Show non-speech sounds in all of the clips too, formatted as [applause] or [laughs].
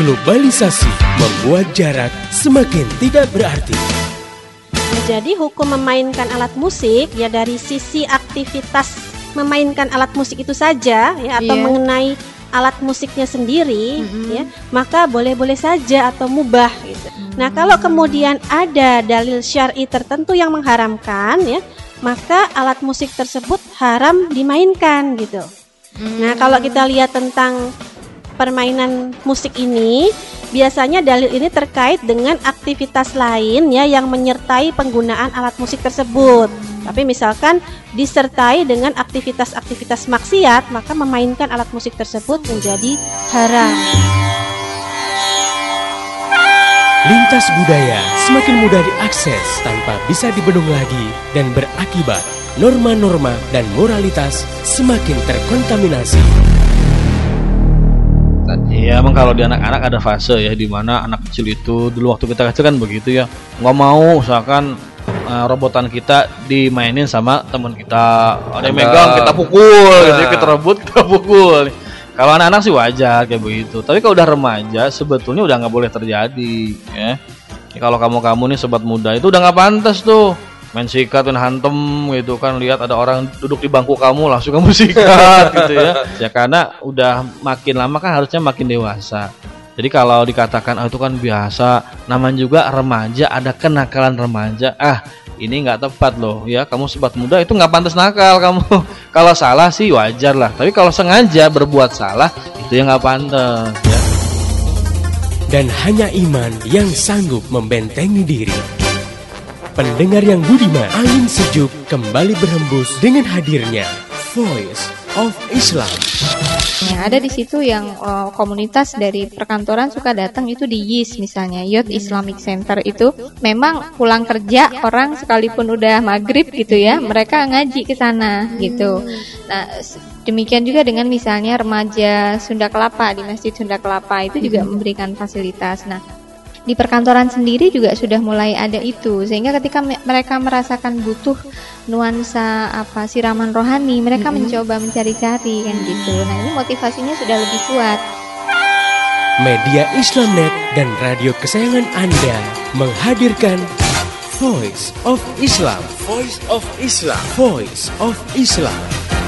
Globalisasi membuat jarak semakin tidak berarti. Jadi hukum memainkan alat musik ya dari sisi aktivitas memainkan alat musik itu saja ya atau Iya. mengenai alat musiknya sendiri Mhm. ya maka boleh-boleh saja atau mubah gitu. Nah, kalau kemudian ada dalil syar'i tertentu yang mengharamkan ya, maka alat musik tersebut haram dimainkan gitu. Nah, kalau kita lihat tentang permainan musik ini, biasanya dalil ini terkait dengan aktivitas lain ya yang menyertai penggunaan alat musik tersebut. Tapi misalkan disertai dengan aktivitas-aktivitas maksiat, maka memainkan alat musik tersebut menjadi haram. Lintas budaya semakin mudah diakses tanpa bisa dibendung lagi dan berakibat norma-norma dan moralitas semakin terkontaminasi. Iya emang kalau di anak-anak ada fase ya di mana anak kecil itu dulu waktu kita kecil kan begitu ya. Nggak mau misalkan eh, robotan kita dimainin sama teman kita. Ada yang megang kita pukul. Gitu Nah. kita rebut kita pukul. Kalau anak-anak sih wajar kayak begitu. Tapi kalau udah remaja sebetulnya udah nggak boleh terjadi ya Ya, kalau kamu-kamu nih sobat muda itu udah nggak pantas tuh main sikat dan hantem gitu kan. Lihat ada orang duduk di bangku kamu langsung kamu [laughs] sikat gitu ya. Ya karena udah makin lama kan harusnya makin dewasa. Jadi kalau dikatakan ah, itu kan biasa. Namanya juga remaja ada kenakalan remaja. Ah ini nggak tepat loh ya kamu sobat muda itu nggak pantas nakal kamu. [laughs] Kalau salah sih wajar lah tapi kalau sengaja berbuat salah itu yang nggak pantas ya. Dan hanya iman yang sanggup membentengi diri. Pendengar yang budiman, angin sejuk kembali berhembus dengan hadirnya Voice of Islam. Nah, ada di situ yang eh, komunitas dari perkantoran suka datang itu di YIS misalnya, Youth Islamic Center itu memang pulang kerja orang sekalipun udah maghrib gitu ya, mereka ngaji ke sana gitu. Nah, demikian juga dengan misalnya remaja Sunda Kelapa di Masjid Sunda Kelapa itu juga memberikan fasilitas. Nah, di perkantoran sendiri juga sudah mulai ada itu sehingga ketika me- mereka merasakan butuh nuansa apa siraman rohani mereka mencoba mencari-cari kan gitu nah ini motivasinya sudah lebih kuat Media Islamnet dan radio kesayangan Anda menghadirkan Voice of Islam. Voice of Islam. Voice of Islam.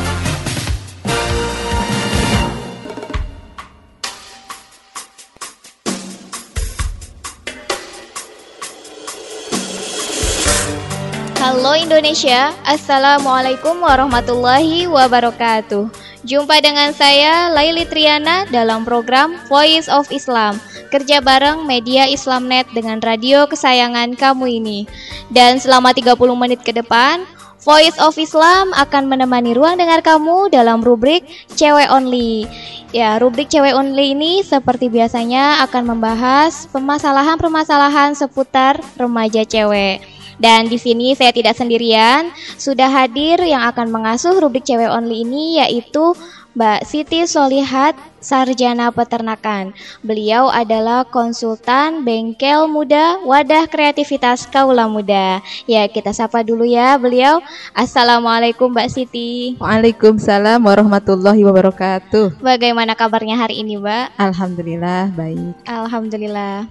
Halo Indonesia, Assalamualaikum warahmatullahi wabarakatuh. Jumpa dengan saya Laili Triana dalam program Voice of Islam. Kerja bareng media Islamnet dengan radio kesayangan kamu ini. Dan selama 30 menit ke depan Voice of Islam akan menemani ruang dengar kamu dalam rubrik Cewek Only. Ya, rubrik Cewek Only ini seperti biasanya akan membahas permasalahan-permasalahan seputar remaja cewek dan di sini saya tidak sendirian, sudah hadir yang akan mengasuh rubrik cewek only ini yaitu Mbak Siti Solihat Sarjana Peternakan. Beliau adalah konsultan bengkel muda wadah kreativitas kaula muda. Ya, kita sapa dulu ya beliau. Assalamualaikum Mbak Siti. Waalaikumsalam warahmatullahi wabarakatuh. Bagaimana kabarnya hari ini, Mbak? Alhamdulillah baik. Alhamdulillah.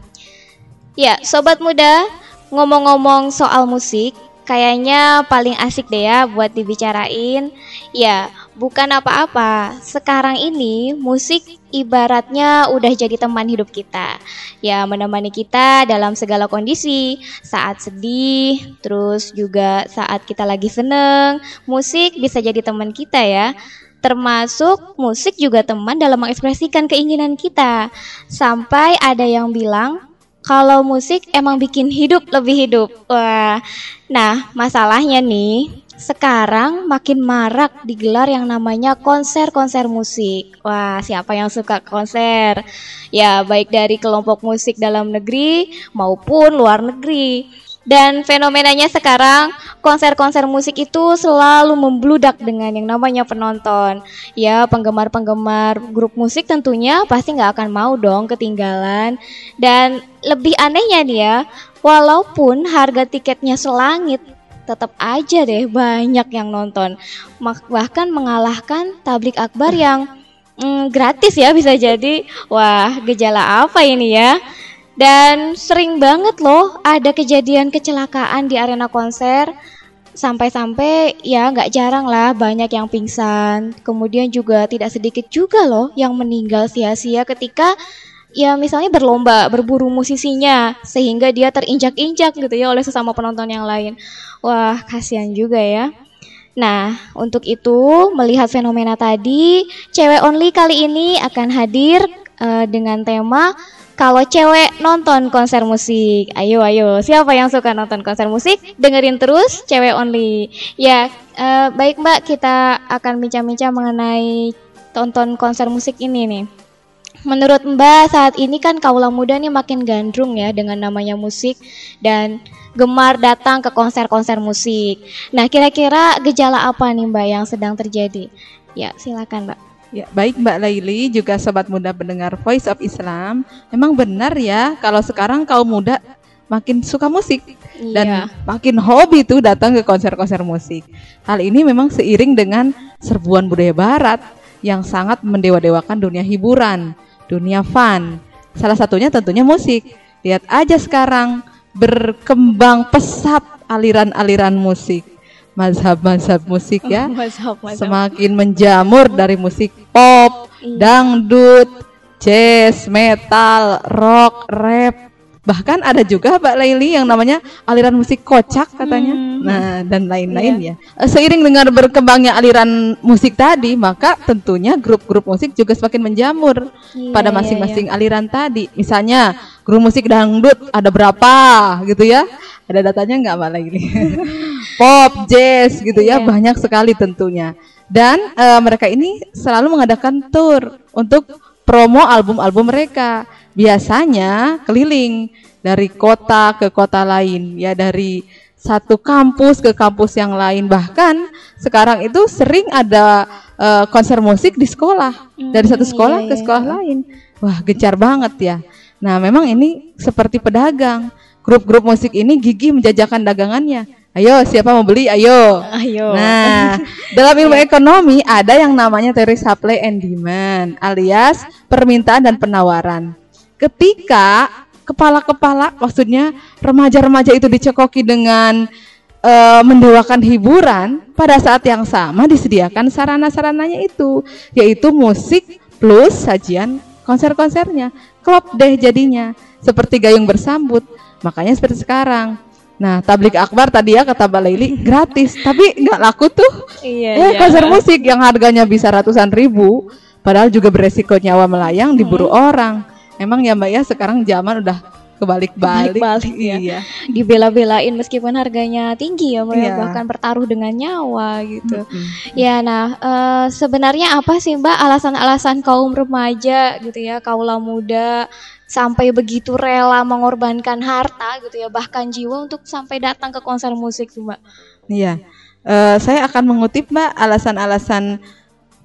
Ya, sobat muda, ngomong-ngomong soal musik, kayaknya paling asik deh ya buat dibicarain. Ya, bukan apa-apa. Sekarang ini musik ibaratnya udah jadi teman hidup kita. Ya, menemani kita dalam segala kondisi, saat sedih, terus juga saat kita lagi seneng. Musik bisa jadi teman kita ya. Termasuk musik juga teman dalam mengekspresikan keinginan kita. Sampai ada yang bilang kalau musik emang bikin hidup lebih hidup. Wah. Nah, masalahnya nih, sekarang makin marak digelar yang namanya konser-konser musik. Wah, siapa yang suka konser? Ya, baik dari kelompok musik dalam negeri maupun luar negeri. Dan fenomenanya sekarang konser-konser musik itu selalu membludak dengan yang namanya penonton. Ya penggemar-penggemar grup musik tentunya pasti nggak akan mau dong ketinggalan. Dan lebih anehnya nih ya, walaupun harga tiketnya selangit, tetap aja deh banyak yang nonton. Bahkan mengalahkan tablik akbar yang hmm, gratis ya bisa jadi. Wah, gejala apa ini ya? Dan sering banget loh ada kejadian kecelakaan di arena konser. Sampai-sampai ya nggak jarang lah banyak yang pingsan. Kemudian juga tidak sedikit juga loh yang meninggal sia-sia ketika ya misalnya berlomba berburu musisinya sehingga dia terinjak-injak gitu ya oleh sesama penonton yang lain. Wah, kasihan juga ya. Nah, untuk itu melihat fenomena tadi, cewek only kali ini akan hadir uh, dengan tema kalau cewek nonton konser musik. Ayo ayo, siapa yang suka nonton konser musik? Dengerin terus cewek only. Ya, uh, baik Mbak, kita akan bincang-bincang mengenai tonton konser musik ini nih. Menurut Mbak saat ini kan kaula muda nih makin gandrung ya dengan namanya musik dan gemar datang ke konser-konser musik. Nah, kira-kira gejala apa nih Mbak yang sedang terjadi? Ya, silakan Mbak. Ya, baik Mbak Laili juga sobat muda pendengar Voice of Islam. Memang benar ya kalau sekarang kaum muda makin suka musik iya. dan makin hobi tuh datang ke konser-konser musik. Hal ini memang seiring dengan serbuan budaya barat yang sangat mendewa-dewakan dunia hiburan, dunia fun. Salah satunya tentunya musik. Lihat aja sekarang berkembang pesat aliran-aliran musik mazhab-mazhab musik ya [laughs] mazhab, mazhab. semakin menjamur dari musik pop, iya. dangdut, jazz, metal, rock, rap. Bahkan ada juga Mbak Laili yang namanya aliran musik kocak katanya. Hmm. Nah, dan lain-lain iya. ya. Seiring dengan berkembangnya aliran musik tadi, maka tentunya grup-grup musik juga semakin menjamur iya, pada iya, masing-masing iya, iya. aliran tadi. Misalnya, grup musik dangdut ada berapa gitu ya? Ada datanya nggak Mbak Laili? [laughs] pop, jazz gitu ya, yeah. banyak sekali tentunya. Dan uh, mereka ini selalu mengadakan tour untuk promo album-album mereka. Biasanya keliling dari kota ke kota lain, ya dari satu kampus ke kampus yang lain. Bahkan sekarang itu sering ada uh, konser musik di sekolah, dari satu hmm, sekolah iya, ke iya. sekolah iya. lain. Wah, gencar banget ya. Nah, memang ini seperti pedagang. Grup-grup musik ini gigih menjajakan dagangannya Ayo, siapa mau beli? Ayo. Ayo. Nah, [laughs] dalam ilmu ekonomi ada yang namanya teori supply and demand, alias permintaan dan penawaran. Ketika kepala-kepala, maksudnya remaja-remaja itu dicekoki dengan uh, mendewakan hiburan, pada saat yang sama disediakan sarana-sarananya itu, yaitu musik plus sajian konser-konsernya. Klop deh jadinya, seperti gayung bersambut. Makanya seperti sekarang Nah, tablik akbar tadi ya kata Mbak Laili gratis, tapi nggak laku tuh. Iya, eh, iya. konser musik yang harganya bisa ratusan ribu, padahal juga beresiko nyawa melayang diburu hmm. orang. Emang ya Mbak ya sekarang zaman udah kebalik-balik. Balik, ya. iya. Dibela-belain meskipun harganya tinggi ya, Mbak, ya, iya. bahkan bertaruh dengan nyawa gitu. -hmm. Ya, nah uh, sebenarnya apa sih Mbak alasan-alasan kaum remaja gitu ya, kaula muda sampai begitu rela mengorbankan harta gitu ya bahkan jiwa untuk sampai datang ke konser musik tuh mbak iya uh, saya akan mengutip mbak alasan-alasan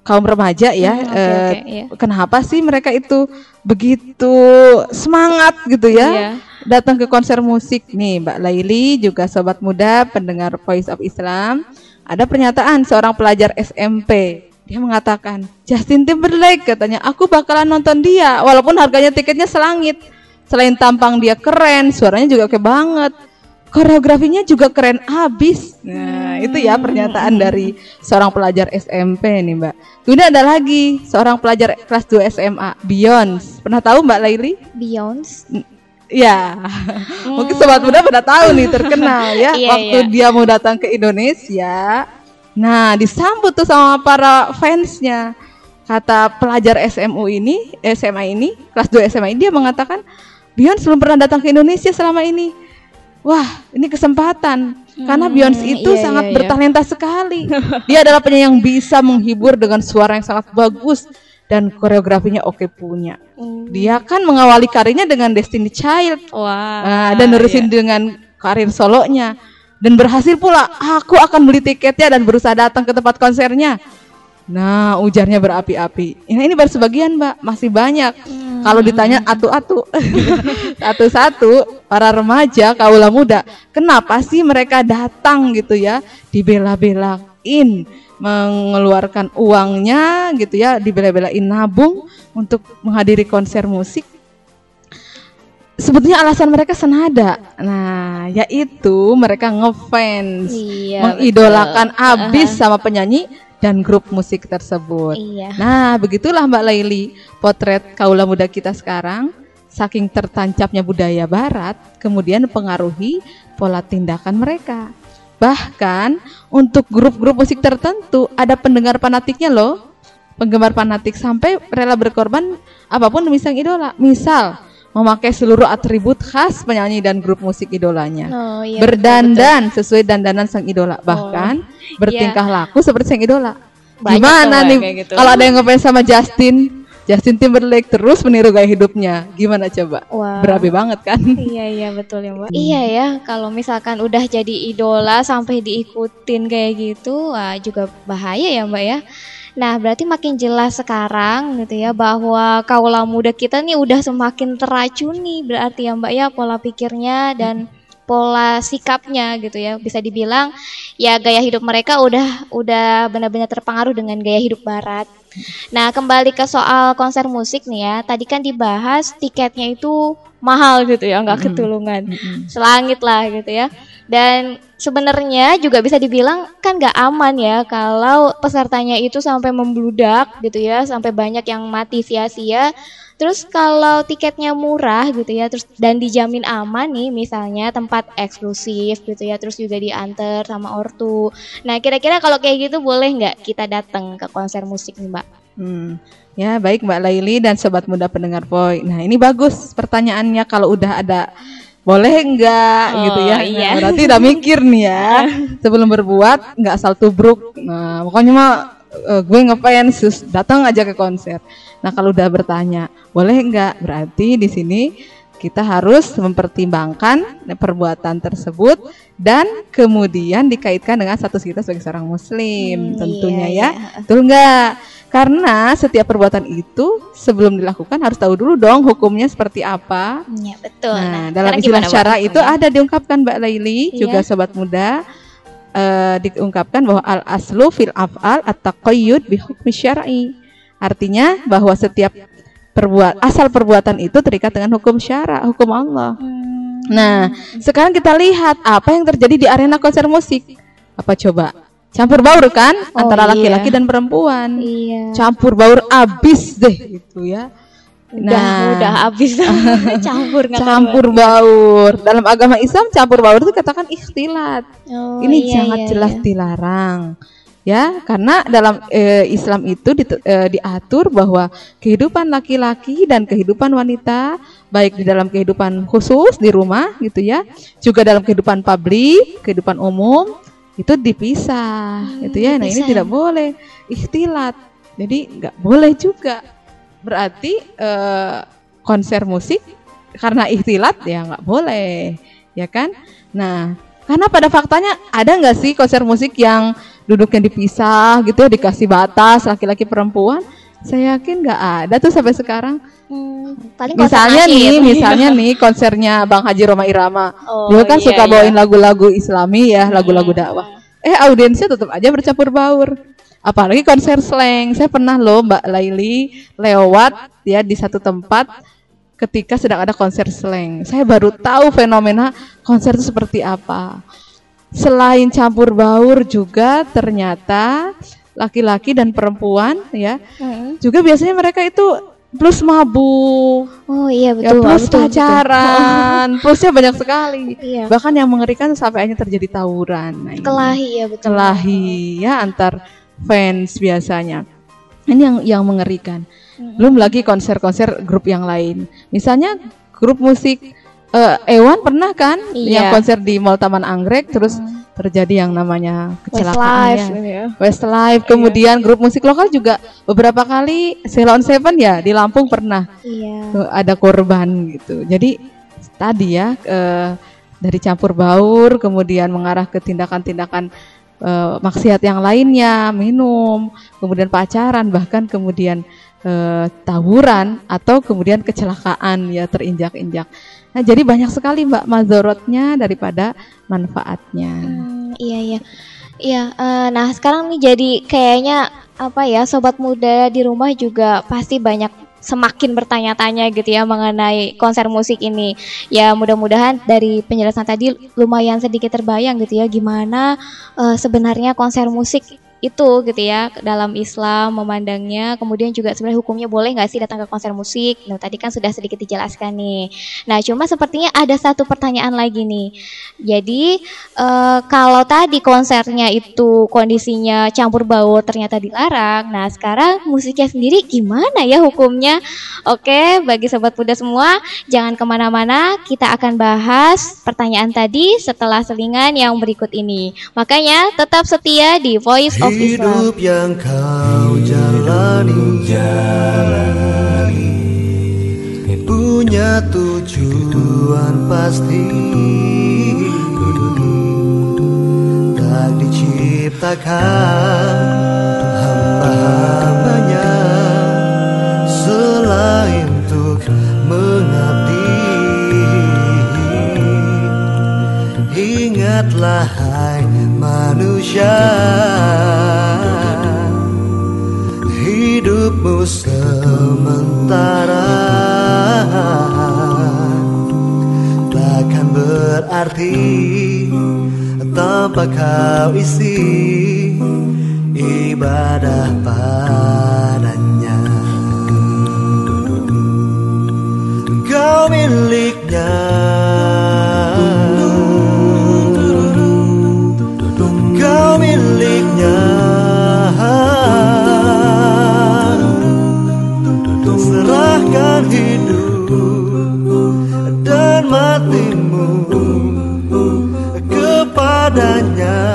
kaum remaja ya hmm, okay, uh, okay, yeah. kenapa sih mereka itu begitu semangat gitu ya yeah. datang ke konser musik nih mbak Laili juga sobat muda pendengar Voice of Islam ada pernyataan seorang pelajar SMP dia mengatakan, Justin Timberlake katanya, aku bakalan nonton dia walaupun harganya tiketnya selangit. Selain tampang dia keren, suaranya juga oke banget. Koreografinya juga keren abis. Nah, hmm. itu ya pernyataan dari seorang pelajar SMP nih, Mbak. Kemudian ada lagi seorang pelajar kelas 2 SMA, Beyonce. Pernah tahu Mbak Laili? Beyonce? Ya, hmm. mungkin sobat muda pada tahu nih terkenal ya. [laughs] yeah, Waktu yeah. dia mau datang ke Indonesia, Nah, disambut tuh sama para fansnya. Kata pelajar SMU ini, SMA ini, kelas 2 SMA ini dia mengatakan, Beyonce belum pernah datang ke Indonesia selama ini. Wah, ini kesempatan. Hmm, Karena Beyonce itu iya, sangat iya, iya. bertalenta sekali. Dia adalah penyanyi yang bisa menghibur dengan suara yang sangat bagus dan koreografinya oke punya. Hmm. Dia kan mengawali karirnya dengan Destiny Child. Wah. Nah, dan nerusin iya. dengan karir solonya dan berhasil pula aku akan beli tiketnya dan berusaha datang ke tempat konsernya. Nah, ujarnya berapi-api. Ini ini baru sebagian, Mbak. Masih banyak. Hmm. Kalau ditanya atu-atu, [laughs] satu-satu para remaja, kaula muda, kenapa sih mereka datang gitu ya, dibela-belain bela-belain mengeluarkan uangnya gitu ya, dibela-belain nabung untuk menghadiri konser musik. Sebetulnya alasan mereka senada. Nah, yaitu mereka ngefans, Iya, mengidolakan betul. abis sama penyanyi dan grup musik tersebut. Iya. Nah, begitulah Mbak Laili, potret kaula muda kita sekarang saking tertancapnya budaya barat kemudian mempengaruhi pola tindakan mereka. Bahkan untuk grup-grup musik tertentu ada pendengar fanatiknya loh. Penggemar fanatik sampai rela berkorban apa pun demi sang idola. Misal memakai seluruh atribut khas penyanyi dan grup musik idolanya. Oh, iya, Berdandan sesuai dandanan sang idola, bahkan bertingkah laku seperti sang idola. Banyak Gimana nih gitu. kalau ada yang ngefans sama Justin, Justin Timberlake terus meniru gaya hidupnya. Gimana coba? Wah. Berabe banget kan? Iya iya betul ya mbak. Iya ya kalau misalkan udah jadi idola sampai diikutin kayak gitu, wah juga bahaya ya mbak ya. Nah berarti makin jelas sekarang gitu ya bahwa kaula muda kita nih udah semakin teracuni berarti ya mbak ya pola pikirnya dan pola sikapnya gitu ya. Bisa dibilang ya gaya hidup mereka udah udah benar-benar terpengaruh dengan gaya hidup barat. Nah kembali ke soal konser musik nih ya tadi kan dibahas tiketnya itu mahal gitu ya nggak ketulungan. Selangit lah gitu ya. Dan sebenarnya juga bisa dibilang kan nggak aman ya kalau pesertanya itu sampai membludak gitu ya sampai banyak yang mati sia-sia terus kalau tiketnya murah gitu ya terus dan dijamin aman nih misalnya tempat eksklusif gitu ya terus juga diantar sama ortu nah kira-kira kalau kayak gitu boleh nggak kita datang ke konser musik nih mbak Hmm. Ya, baik Mbak Laili dan sobat muda pendengar Poi. Nah, ini bagus pertanyaannya kalau udah ada boleh enggak Oh, gitu ya. iya. Nah, berarti udah mikir nih ya. Sebelum berbuat enggak asal tubruk. Nah, pokoknya mah eh, gue ngefans terus datang aja ke konser. Nah, kalau udah bertanya, boleh enggak? Berarti di sini kita harus mempertimbangkan perbuatan tersebut dan kemudian dikaitkan dengan status kita sebagai seorang muslim Hmm, tentunya iya, ya. Betul enggak? Karena setiap perbuatan itu sebelum dilakukan harus tahu dulu dong hukumnya seperti apa. ya betul Nah, dalam sekarang istilah syara itu ada diungkapkan Mbak Laili Iya. juga sobat muda eh, diungkapkan bahwa al aslu fil af'al at-taqayyud bi hukmi syar'i. Artinya bahwa setiap perbuat asal perbuatan itu terikat dengan hukum syara, hukum Allah. Hmm, Nah, sekarang kita lihat apa yang terjadi di arena konser musik. Apa coba? Campur baur kan Oh, antara iya. laki-laki dan perempuan. iya Campur baur abis deh gitu ya. udah udah habis [laughs] campur campur baur. Dalam agama Islam campur baur itu katakan ikhtilat. Oh, Ini iya, sangat iya, jelas iya. dilarang. Ya, karena dalam eh, Islam itu dit- eh, diatur bahwa kehidupan laki-laki dan kehidupan wanita baik di dalam kehidupan khusus di rumah gitu ya, juga dalam kehidupan publik, kehidupan umum itu dipisah gitu ya. Nah, ini tidak boleh ikhtilat. Jadi nggak boleh juga. Berarti eh, konser musik karena ikhtilat ya nggak boleh, ya kan? Nah, karena pada faktanya ada nggak sih konser musik yang duduknya dipisah gitu ya, dikasih batas laki-laki perempuan? Saya yakin nggak ada tuh sampai sekarang. Hmm, paling Misalnya nih, misalnya [laughs] nih konsernya Bang Haji Roma Irama, Oh, dia kan iya, suka iya. bawain lagu-lagu Islami ya, lagu-lagu dakwah. Eh audiensnya tetap aja bercampur baur. Apalagi konser slang. Saya pernah loh Mbak Laili lewat ya di satu tempat ketika sedang ada konser slang. Saya baru tahu fenomena konser itu seperti apa. Selain campur baur juga ternyata laki-laki dan perempuan ya Hmm. juga biasanya mereka itu plus mabuk, Oh iya ya betul. plus betul, betul. pacaran, [laughs] plusnya banyak sekali. Iya. Bahkan yang mengerikan sampai akhirnya terjadi tawuran. Nah, ini Kelahi ya betul. kelahi ya antar fans biasanya. Ini yang yang mengerikan. Belum lagi konser-konser grup yang lain. Misalnya grup musik eh, Ewan pernah kan Iya. yang konser di Mall Taman Anggrek terus terjadi yang namanya kecelakaan Westlife ya. Westlife, kemudian grup musik lokal juga beberapa kali Ceylon Seven ya di Lampung pernah Iya. ada korban gitu. Jadi tadi ya eh, dari campur baur kemudian mengarah ke tindakan-tindakan eh, maksiat yang lainnya, minum, kemudian pacaran bahkan kemudian eh, tawuran atau kemudian kecelakaan ya terinjak-injak. Nah, jadi banyak sekali Mbak mazorotnya daripada manfaatnya. Hmm, iya iya. Iya, uh, nah sekarang nih jadi kayaknya apa ya sobat muda di rumah juga pasti banyak semakin bertanya-tanya gitu ya mengenai konser musik ini. Ya mudah-mudahan dari penjelasan tadi lumayan sedikit terbayang gitu ya gimana uh, sebenarnya konser musik itu gitu ya dalam Islam memandangnya. Kemudian juga sebenarnya hukumnya boleh nggak sih datang ke konser musik? Nah tadi kan sudah sedikit dijelaskan nih. Nah cuma sepertinya ada satu pertanyaan lagi nih. Jadi e, kalau tadi konsernya itu kondisinya campur baur ternyata dilarang nah sekarang musiknya sendiri gimana ya hukumnya? Oke bagi sobat muda semua jangan ke mana-mana. Kita akan bahas pertanyaan tadi setelah selingan yang berikut ini. Makanya tetap setia di Voice of Hidup yang kau jalani, jalani. Punya tujuan pasti. Tak diciptakan hamba-hambanya. Selain untuk mengabdi. Ingatlah hai manusia hidupmu sementara. Takkan berarti tanpa kau isi ibadah padanya. Kau miliknya. Kau miliknya adanya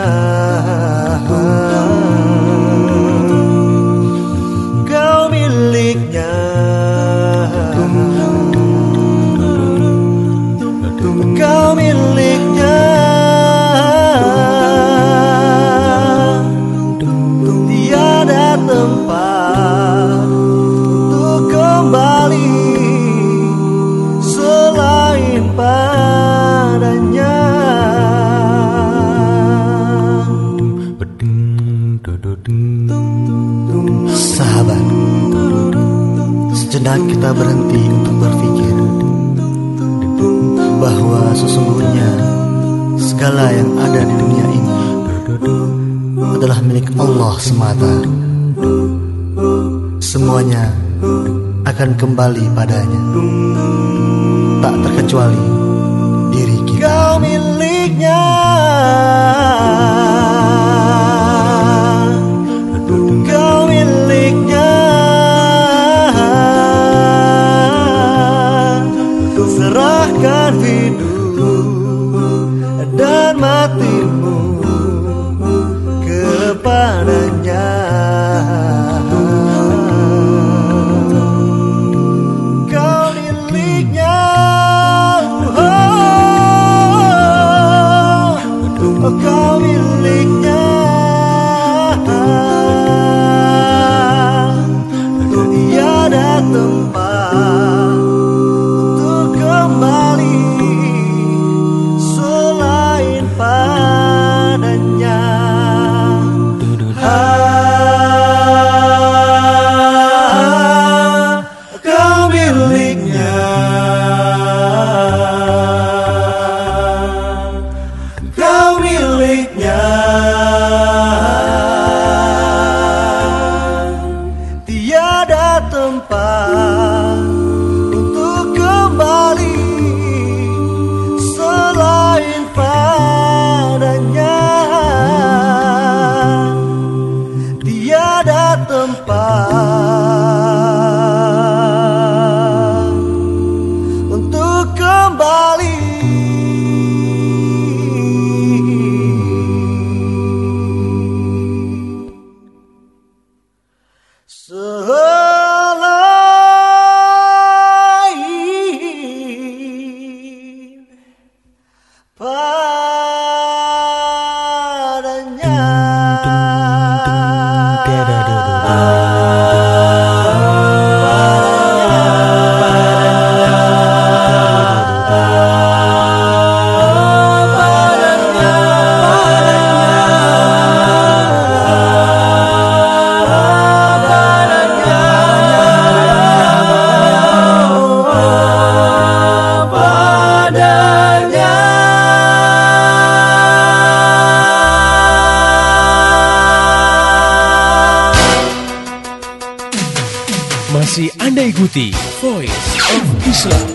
ikuti Voice of Islam.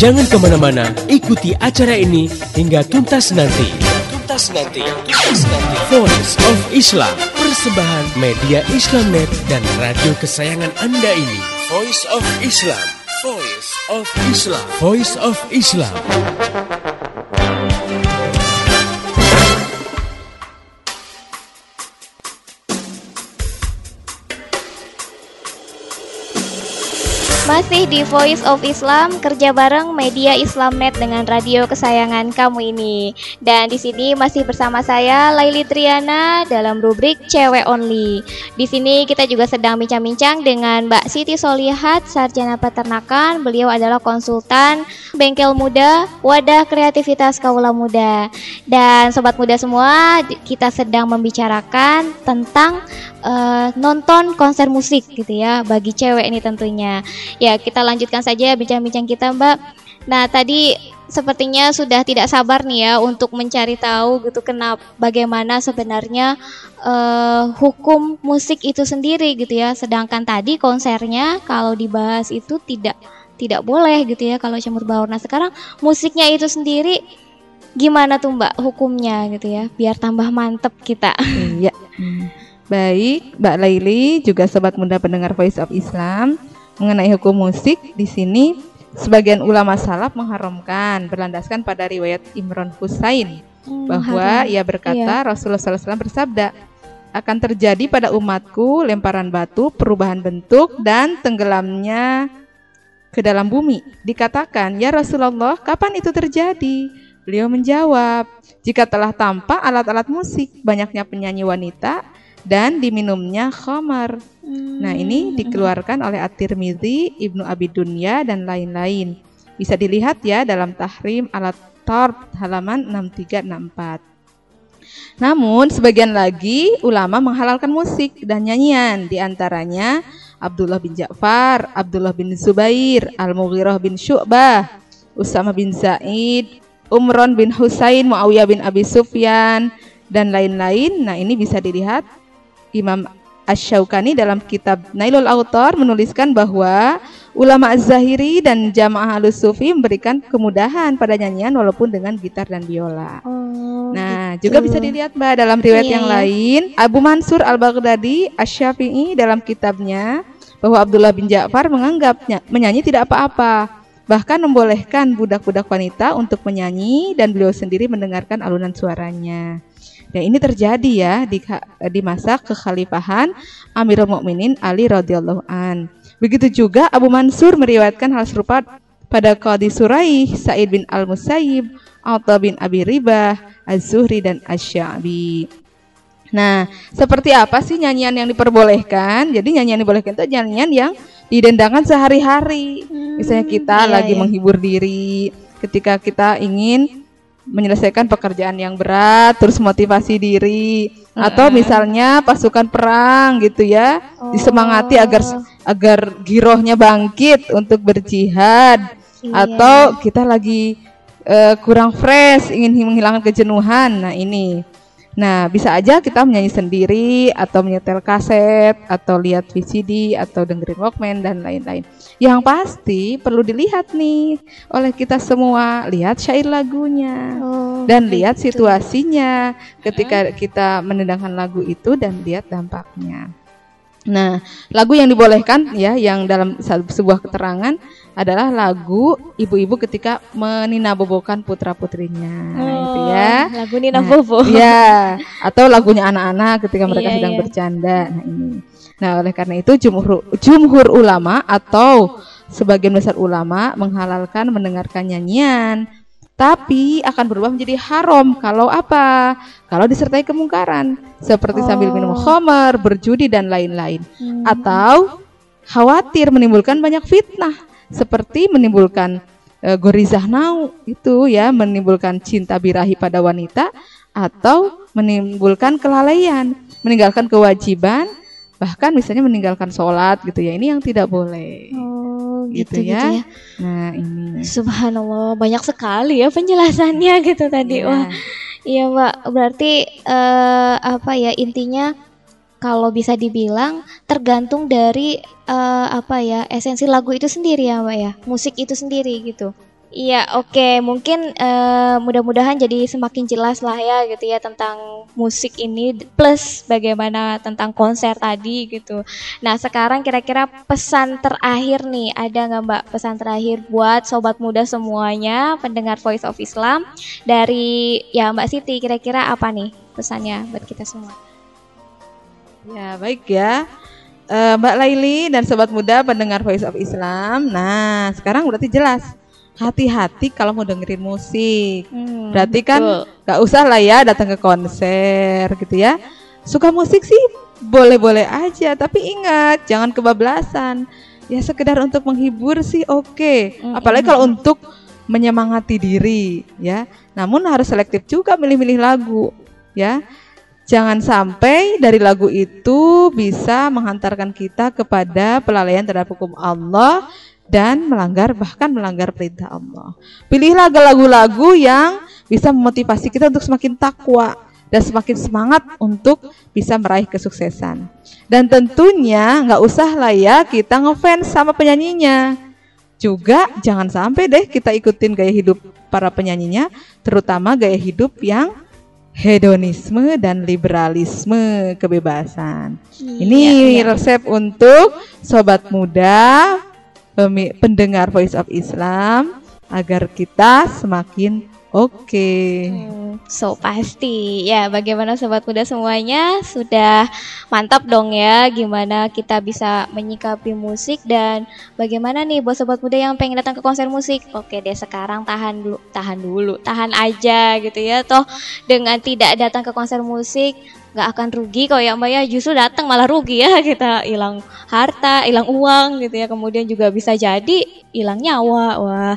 Jangan ke mana-mana, ikuti acara ini hingga tuntas nanti. Tuntas nanti, tuntas nanti. Voice of Islam, persembahan media Islamnet dan radio kesayangan Anda ini. Voice of Islam, Voice of Islam, Voice of Islam. Masih di Voice of Islam kerja bareng media Islamnet dengan radio kesayangan kamu ini. Dan di sini masih bersama saya Laili Triana dalam rubrik Cewek Only. Di sini kita juga sedang bincang-bincang dengan Mbak Siti Solihat Sarjana Peternakan. Beliau adalah konsultan bengkel muda, wadah kreativitas kaula muda. Dan sobat muda semua, kita sedang membicarakan tentang uh, nonton konser musik gitu ya bagi cewek ini tentunya. Ya, kita lanjutkan saja bincang-bincang kita, Mbak. Nah, tadi sepertinya sudah tidak sabar nih ya untuk mencari tahu gitu kenapa bagaimana sebenarnya uh, hukum musik itu sendiri gitu ya. Sedangkan tadi konsernya kalau dibahas itu tidak tidak boleh gitu ya kalau campur baur. Nah, sekarang musiknya itu sendiri gimana tuh Mbak hukumnya gitu ya biar tambah mantep kita. Iya. Baik, Mbak Laili juga sobat muda pendengar Voice of Islam mengenai hukum musik di sini sebagian ulama salaf mengharamkan berlandaskan pada riwayat Imran Husain hmm, bahwa haram. ia berkata iya. Rasulullah SAW bersabda akan terjadi pada umatku lemparan batu, perubahan bentuk dan tenggelamnya ke dalam bumi. Dikatakan, "Ya Rasulullah, kapan itu terjadi?" Beliau menjawab, "Jika telah tampak alat-alat musik, banyaknya penyanyi wanita dan diminumnya khamar." Hmm. Nah, ini dikeluarkan oleh At-Tirmizi, Ibnu Abi Dunya dan lain-lain. Bisa dilihat ya dalam Tahrim alat Tarb halaman 6364. Namun, sebagian lagi ulama menghalalkan musik dan nyanyian, di antaranya Abdullah bin Ja'far, Abdullah bin Zubair, Al-Mughirah bin Syu'bah, Usama bin Zaid, Umron bin Husain, Muawiyah bin Abi Sufyan, dan lain-lain. Nah, ini bisa dilihat Imam Ash-Shawkani dalam kitab Nailul Autor menuliskan bahwa ulama Az-Zahiri dan jamaah halus sufi memberikan kemudahan pada nyanyian walaupun dengan gitar dan biola. Oh, nah, gitu. juga bisa dilihat Mbak dalam riwayat iya, yang iya. lain, Abu Mansur Al-Baghdadi Asy-Syafi'i dalam kitabnya bahwa Abdullah bin Ja'far menganggapnya menyanyi tidak apa-apa. Bahkan membolehkan budak-budak wanita untuk menyanyi dan beliau sendiri mendengarkan alunan suaranya. Ya ini terjadi ya di di masa kekhalifahan Amirul Mukminin Ali radhiyallahu an. Begitu juga Abu Mansur meriwayatkan hal serupa pada Qadi Suraih, Sa'id bin Al-Musayyib, Atha bin Abi Ribah, Az-Zuhri dan Asy-Sya'bi. Nah, seperti apa sih nyanyian yang diperbolehkan? Jadi nyanyian yang diperbolehkan itu nyanyian yang didendangkan sehari-hari. Hmm, Misalnya kita iya, lagi iya. menghibur diri, ketika kita ingin menyelesaikan pekerjaan yang berat, terus motivasi diri, atau misalnya pasukan perang gitu ya, oh. disemangati agar agar girohnya bangkit untuk berjihad, iya. atau kita lagi uh, kurang fresh, ingin menghilangkan kejenuhan. Nah ini Nah, bisa aja kita menyanyi sendiri atau menyetel kaset atau lihat VCD atau dengerin Walkman dan lain-lain. Yang pasti perlu dilihat nih oleh kita semua, lihat syair lagunya oh, dan lihat situasinya ketika kita mendengarkan lagu itu dan lihat dampaknya. Nah, lagu yang dibolehkan ya yang dalam sebuah keterangan adalah lagu ibu-ibu ketika meninabobokan putra-putrinya oh, itu ya. Lagu Nina nah, Bobo. [laughs] Ya, atau lagunya anak-anak ketika mereka iya, sedang iya. bercanda. Nah, ini. Nah, oleh karena itu jumhur jumhur ulama atau sebagian besar ulama menghalalkan mendengarkan nyanyian tapi akan berubah menjadi haram kalau apa? Kalau disertai kemungkaran seperti oh. sambil minum oh. khamar, berjudi dan lain-lain hmm. atau khawatir menimbulkan banyak fitnah seperti menimbulkan e, gorizah nau itu ya menimbulkan cinta birahi pada wanita atau menimbulkan kelalaian, meninggalkan kewajiban bahkan misalnya meninggalkan sholat gitu ya ini yang tidak boleh. Oh gitu, gitu, ya. gitu ya. Nah, ini. Subhanallah, banyak sekali ya penjelasannya gitu tadi. Yeah. Wah. Iya, Mbak. Berarti uh, apa ya intinya kalau bisa dibilang tergantung dari uh, apa ya esensi lagu itu sendiri ya mbak ya musik itu sendiri gitu Iya, oke. Okay. Mungkin uh, mudah-mudahan jadi semakin jelas lah ya gitu ya tentang musik ini plus bagaimana tentang konser tadi gitu. Nah, sekarang kira-kira pesan terakhir nih, ada nggak Mbak pesan terakhir buat sobat muda semuanya pendengar Voice of Islam dari ya Mbak Siti kira-kira apa nih pesannya buat kita semua? Ya, baik ya. Uh, Mbak Laili dan sobat muda pendengar Voice of Islam. Nah, sekarang berarti jelas hati-hati kalau mau dengerin musik. Hmm, Berarti kan nggak usah lah ya datang ke konser gitu ya. Suka musik sih boleh-boleh aja, tapi ingat jangan kebablasan. Ya sekedar untuk menghibur sih oke. Okay. Hmm, Apalagi kalau untuk menyemangati diri ya. Namun harus selektif juga milih-milih lagu ya. Jangan sampai dari lagu itu bisa menghantarkan kita kepada pelalaian terhadap hukum Allah dan melanggar bahkan melanggar perintah Allah. Pilihlah lagu-lagu yang bisa memotivasi kita untuk semakin takwa dan semakin semangat untuk bisa meraih kesuksesan. Dan tentunya nggak usah lah ya kita ngefans sama penyanyinya. Juga jangan sampai deh kita ikutin gaya hidup para penyanyinya, terutama gaya hidup yang hedonisme dan liberalisme kebebasan. Iya, Ini iya. resep untuk sobat muda pendengar Voice of Islam agar kita semakin oke. Okay. Hmm, so pasti ya bagaimana sobat muda semuanya sudah mantap dong ya gimana kita bisa menyikapi musik dan bagaimana nih buat sobat muda yang pengen datang ke konser musik. Oke deh sekarang tahan dulu, tahan dulu, tahan aja gitu ya. Toh dengan tidak datang ke konser musik nggak akan rugi. Kok ya mbak ya justru datang malah rugi ya. [laughs] Kita hilang harta hilang uang gitu ya. Kemudian juga bisa jadi hilang nyawa. Wah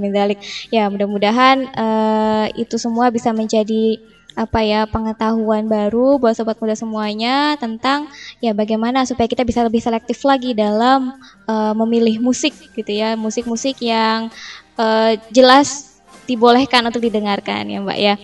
min dzalik ya mudah-mudahan uh, itu semua bisa menjadi apa ya pengetahuan baru buat sobat muda semuanya tentang ya bagaimana supaya kita bisa lebih selektif lagi dalam uh, memilih musik gitu ya. Musik-musik yang uh, jelas dibolehkan untuk didengarkan ya mbak ya.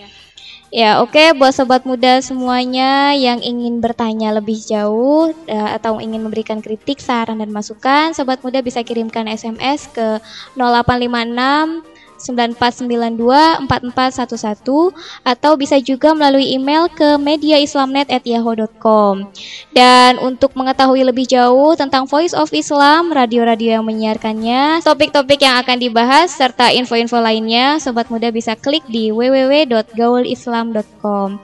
Ya, oke okay, buat sobat muda semuanya yang ingin bertanya lebih jauh uh, atau ingin memberikan kritik, saran dan masukan, sobat muda bisa kirimkan SMS ke 0856 9492 4411 atau bisa juga melalui email ke mediaislamnet@yahoo.com. Dan untuk mengetahui lebih jauh tentang Voice of Islam, radio-radio yang menyiarkannya, topik-topik yang akan dibahas serta info-info lainnya, sobat muda bisa klik di www.gaulislam.com.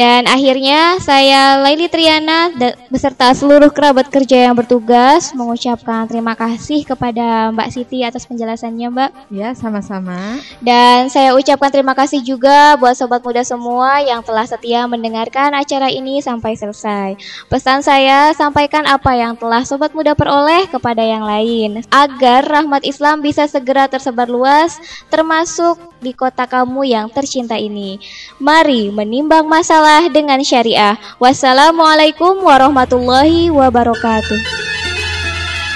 Dan akhirnya saya Laili Triana beserta seluruh kerabat kerja yang bertugas mengucapkan terima kasih kepada Mbak Siti atas penjelasannya Mbak. Ya, sama-sama. Dan saya ucapkan terima kasih juga buat sobat muda semua yang telah setia mendengarkan acara ini sampai selesai. Pesan saya sampaikan apa yang telah sobat muda peroleh kepada yang lain agar rahmat Islam bisa segera tersebar luas termasuk di kota kamu yang tercinta ini. Mari menimbang masalah dengan syariah. Wassalamualaikum warahmatullahi wabarakatuh.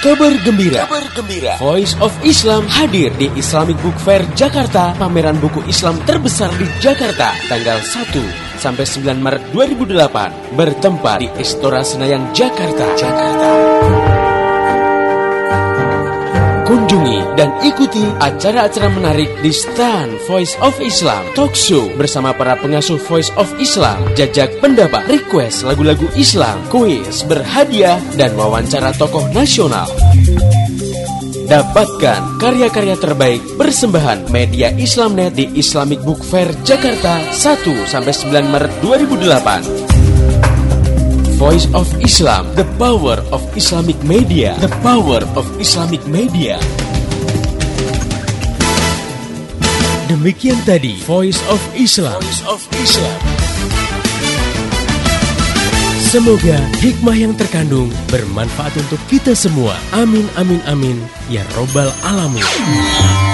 Kabar gembira. Kabar gembira. Voice of Islam hadir di Islamic Book Fair Jakarta, pameran buku Islam terbesar di Jakarta, tanggal 1 sampai 9 Maret 2008, bertempat di Istora Senayan Jakarta. Jakarta. Kunjungi dan ikuti acara-acara menarik di stand Voice of Islam Talk Show bersama para pengasuh Voice of Islam, jajak pendapat, request lagu-lagu Islam, kuis, berhadiah, dan wawancara tokoh nasional. Dapatkan karya-karya terbaik persembahan media Islamnet di Islamic Book Fair Jakarta 1 sampai 9 Maret 2008. Voice of Islam, the power of Islamic media, the power of Islamic media. Demikian tadi Voice of Islam. Voice of Islam. Semoga hikmah yang terkandung bermanfaat untuk kita semua. Amin amin amin ya robbal alamin.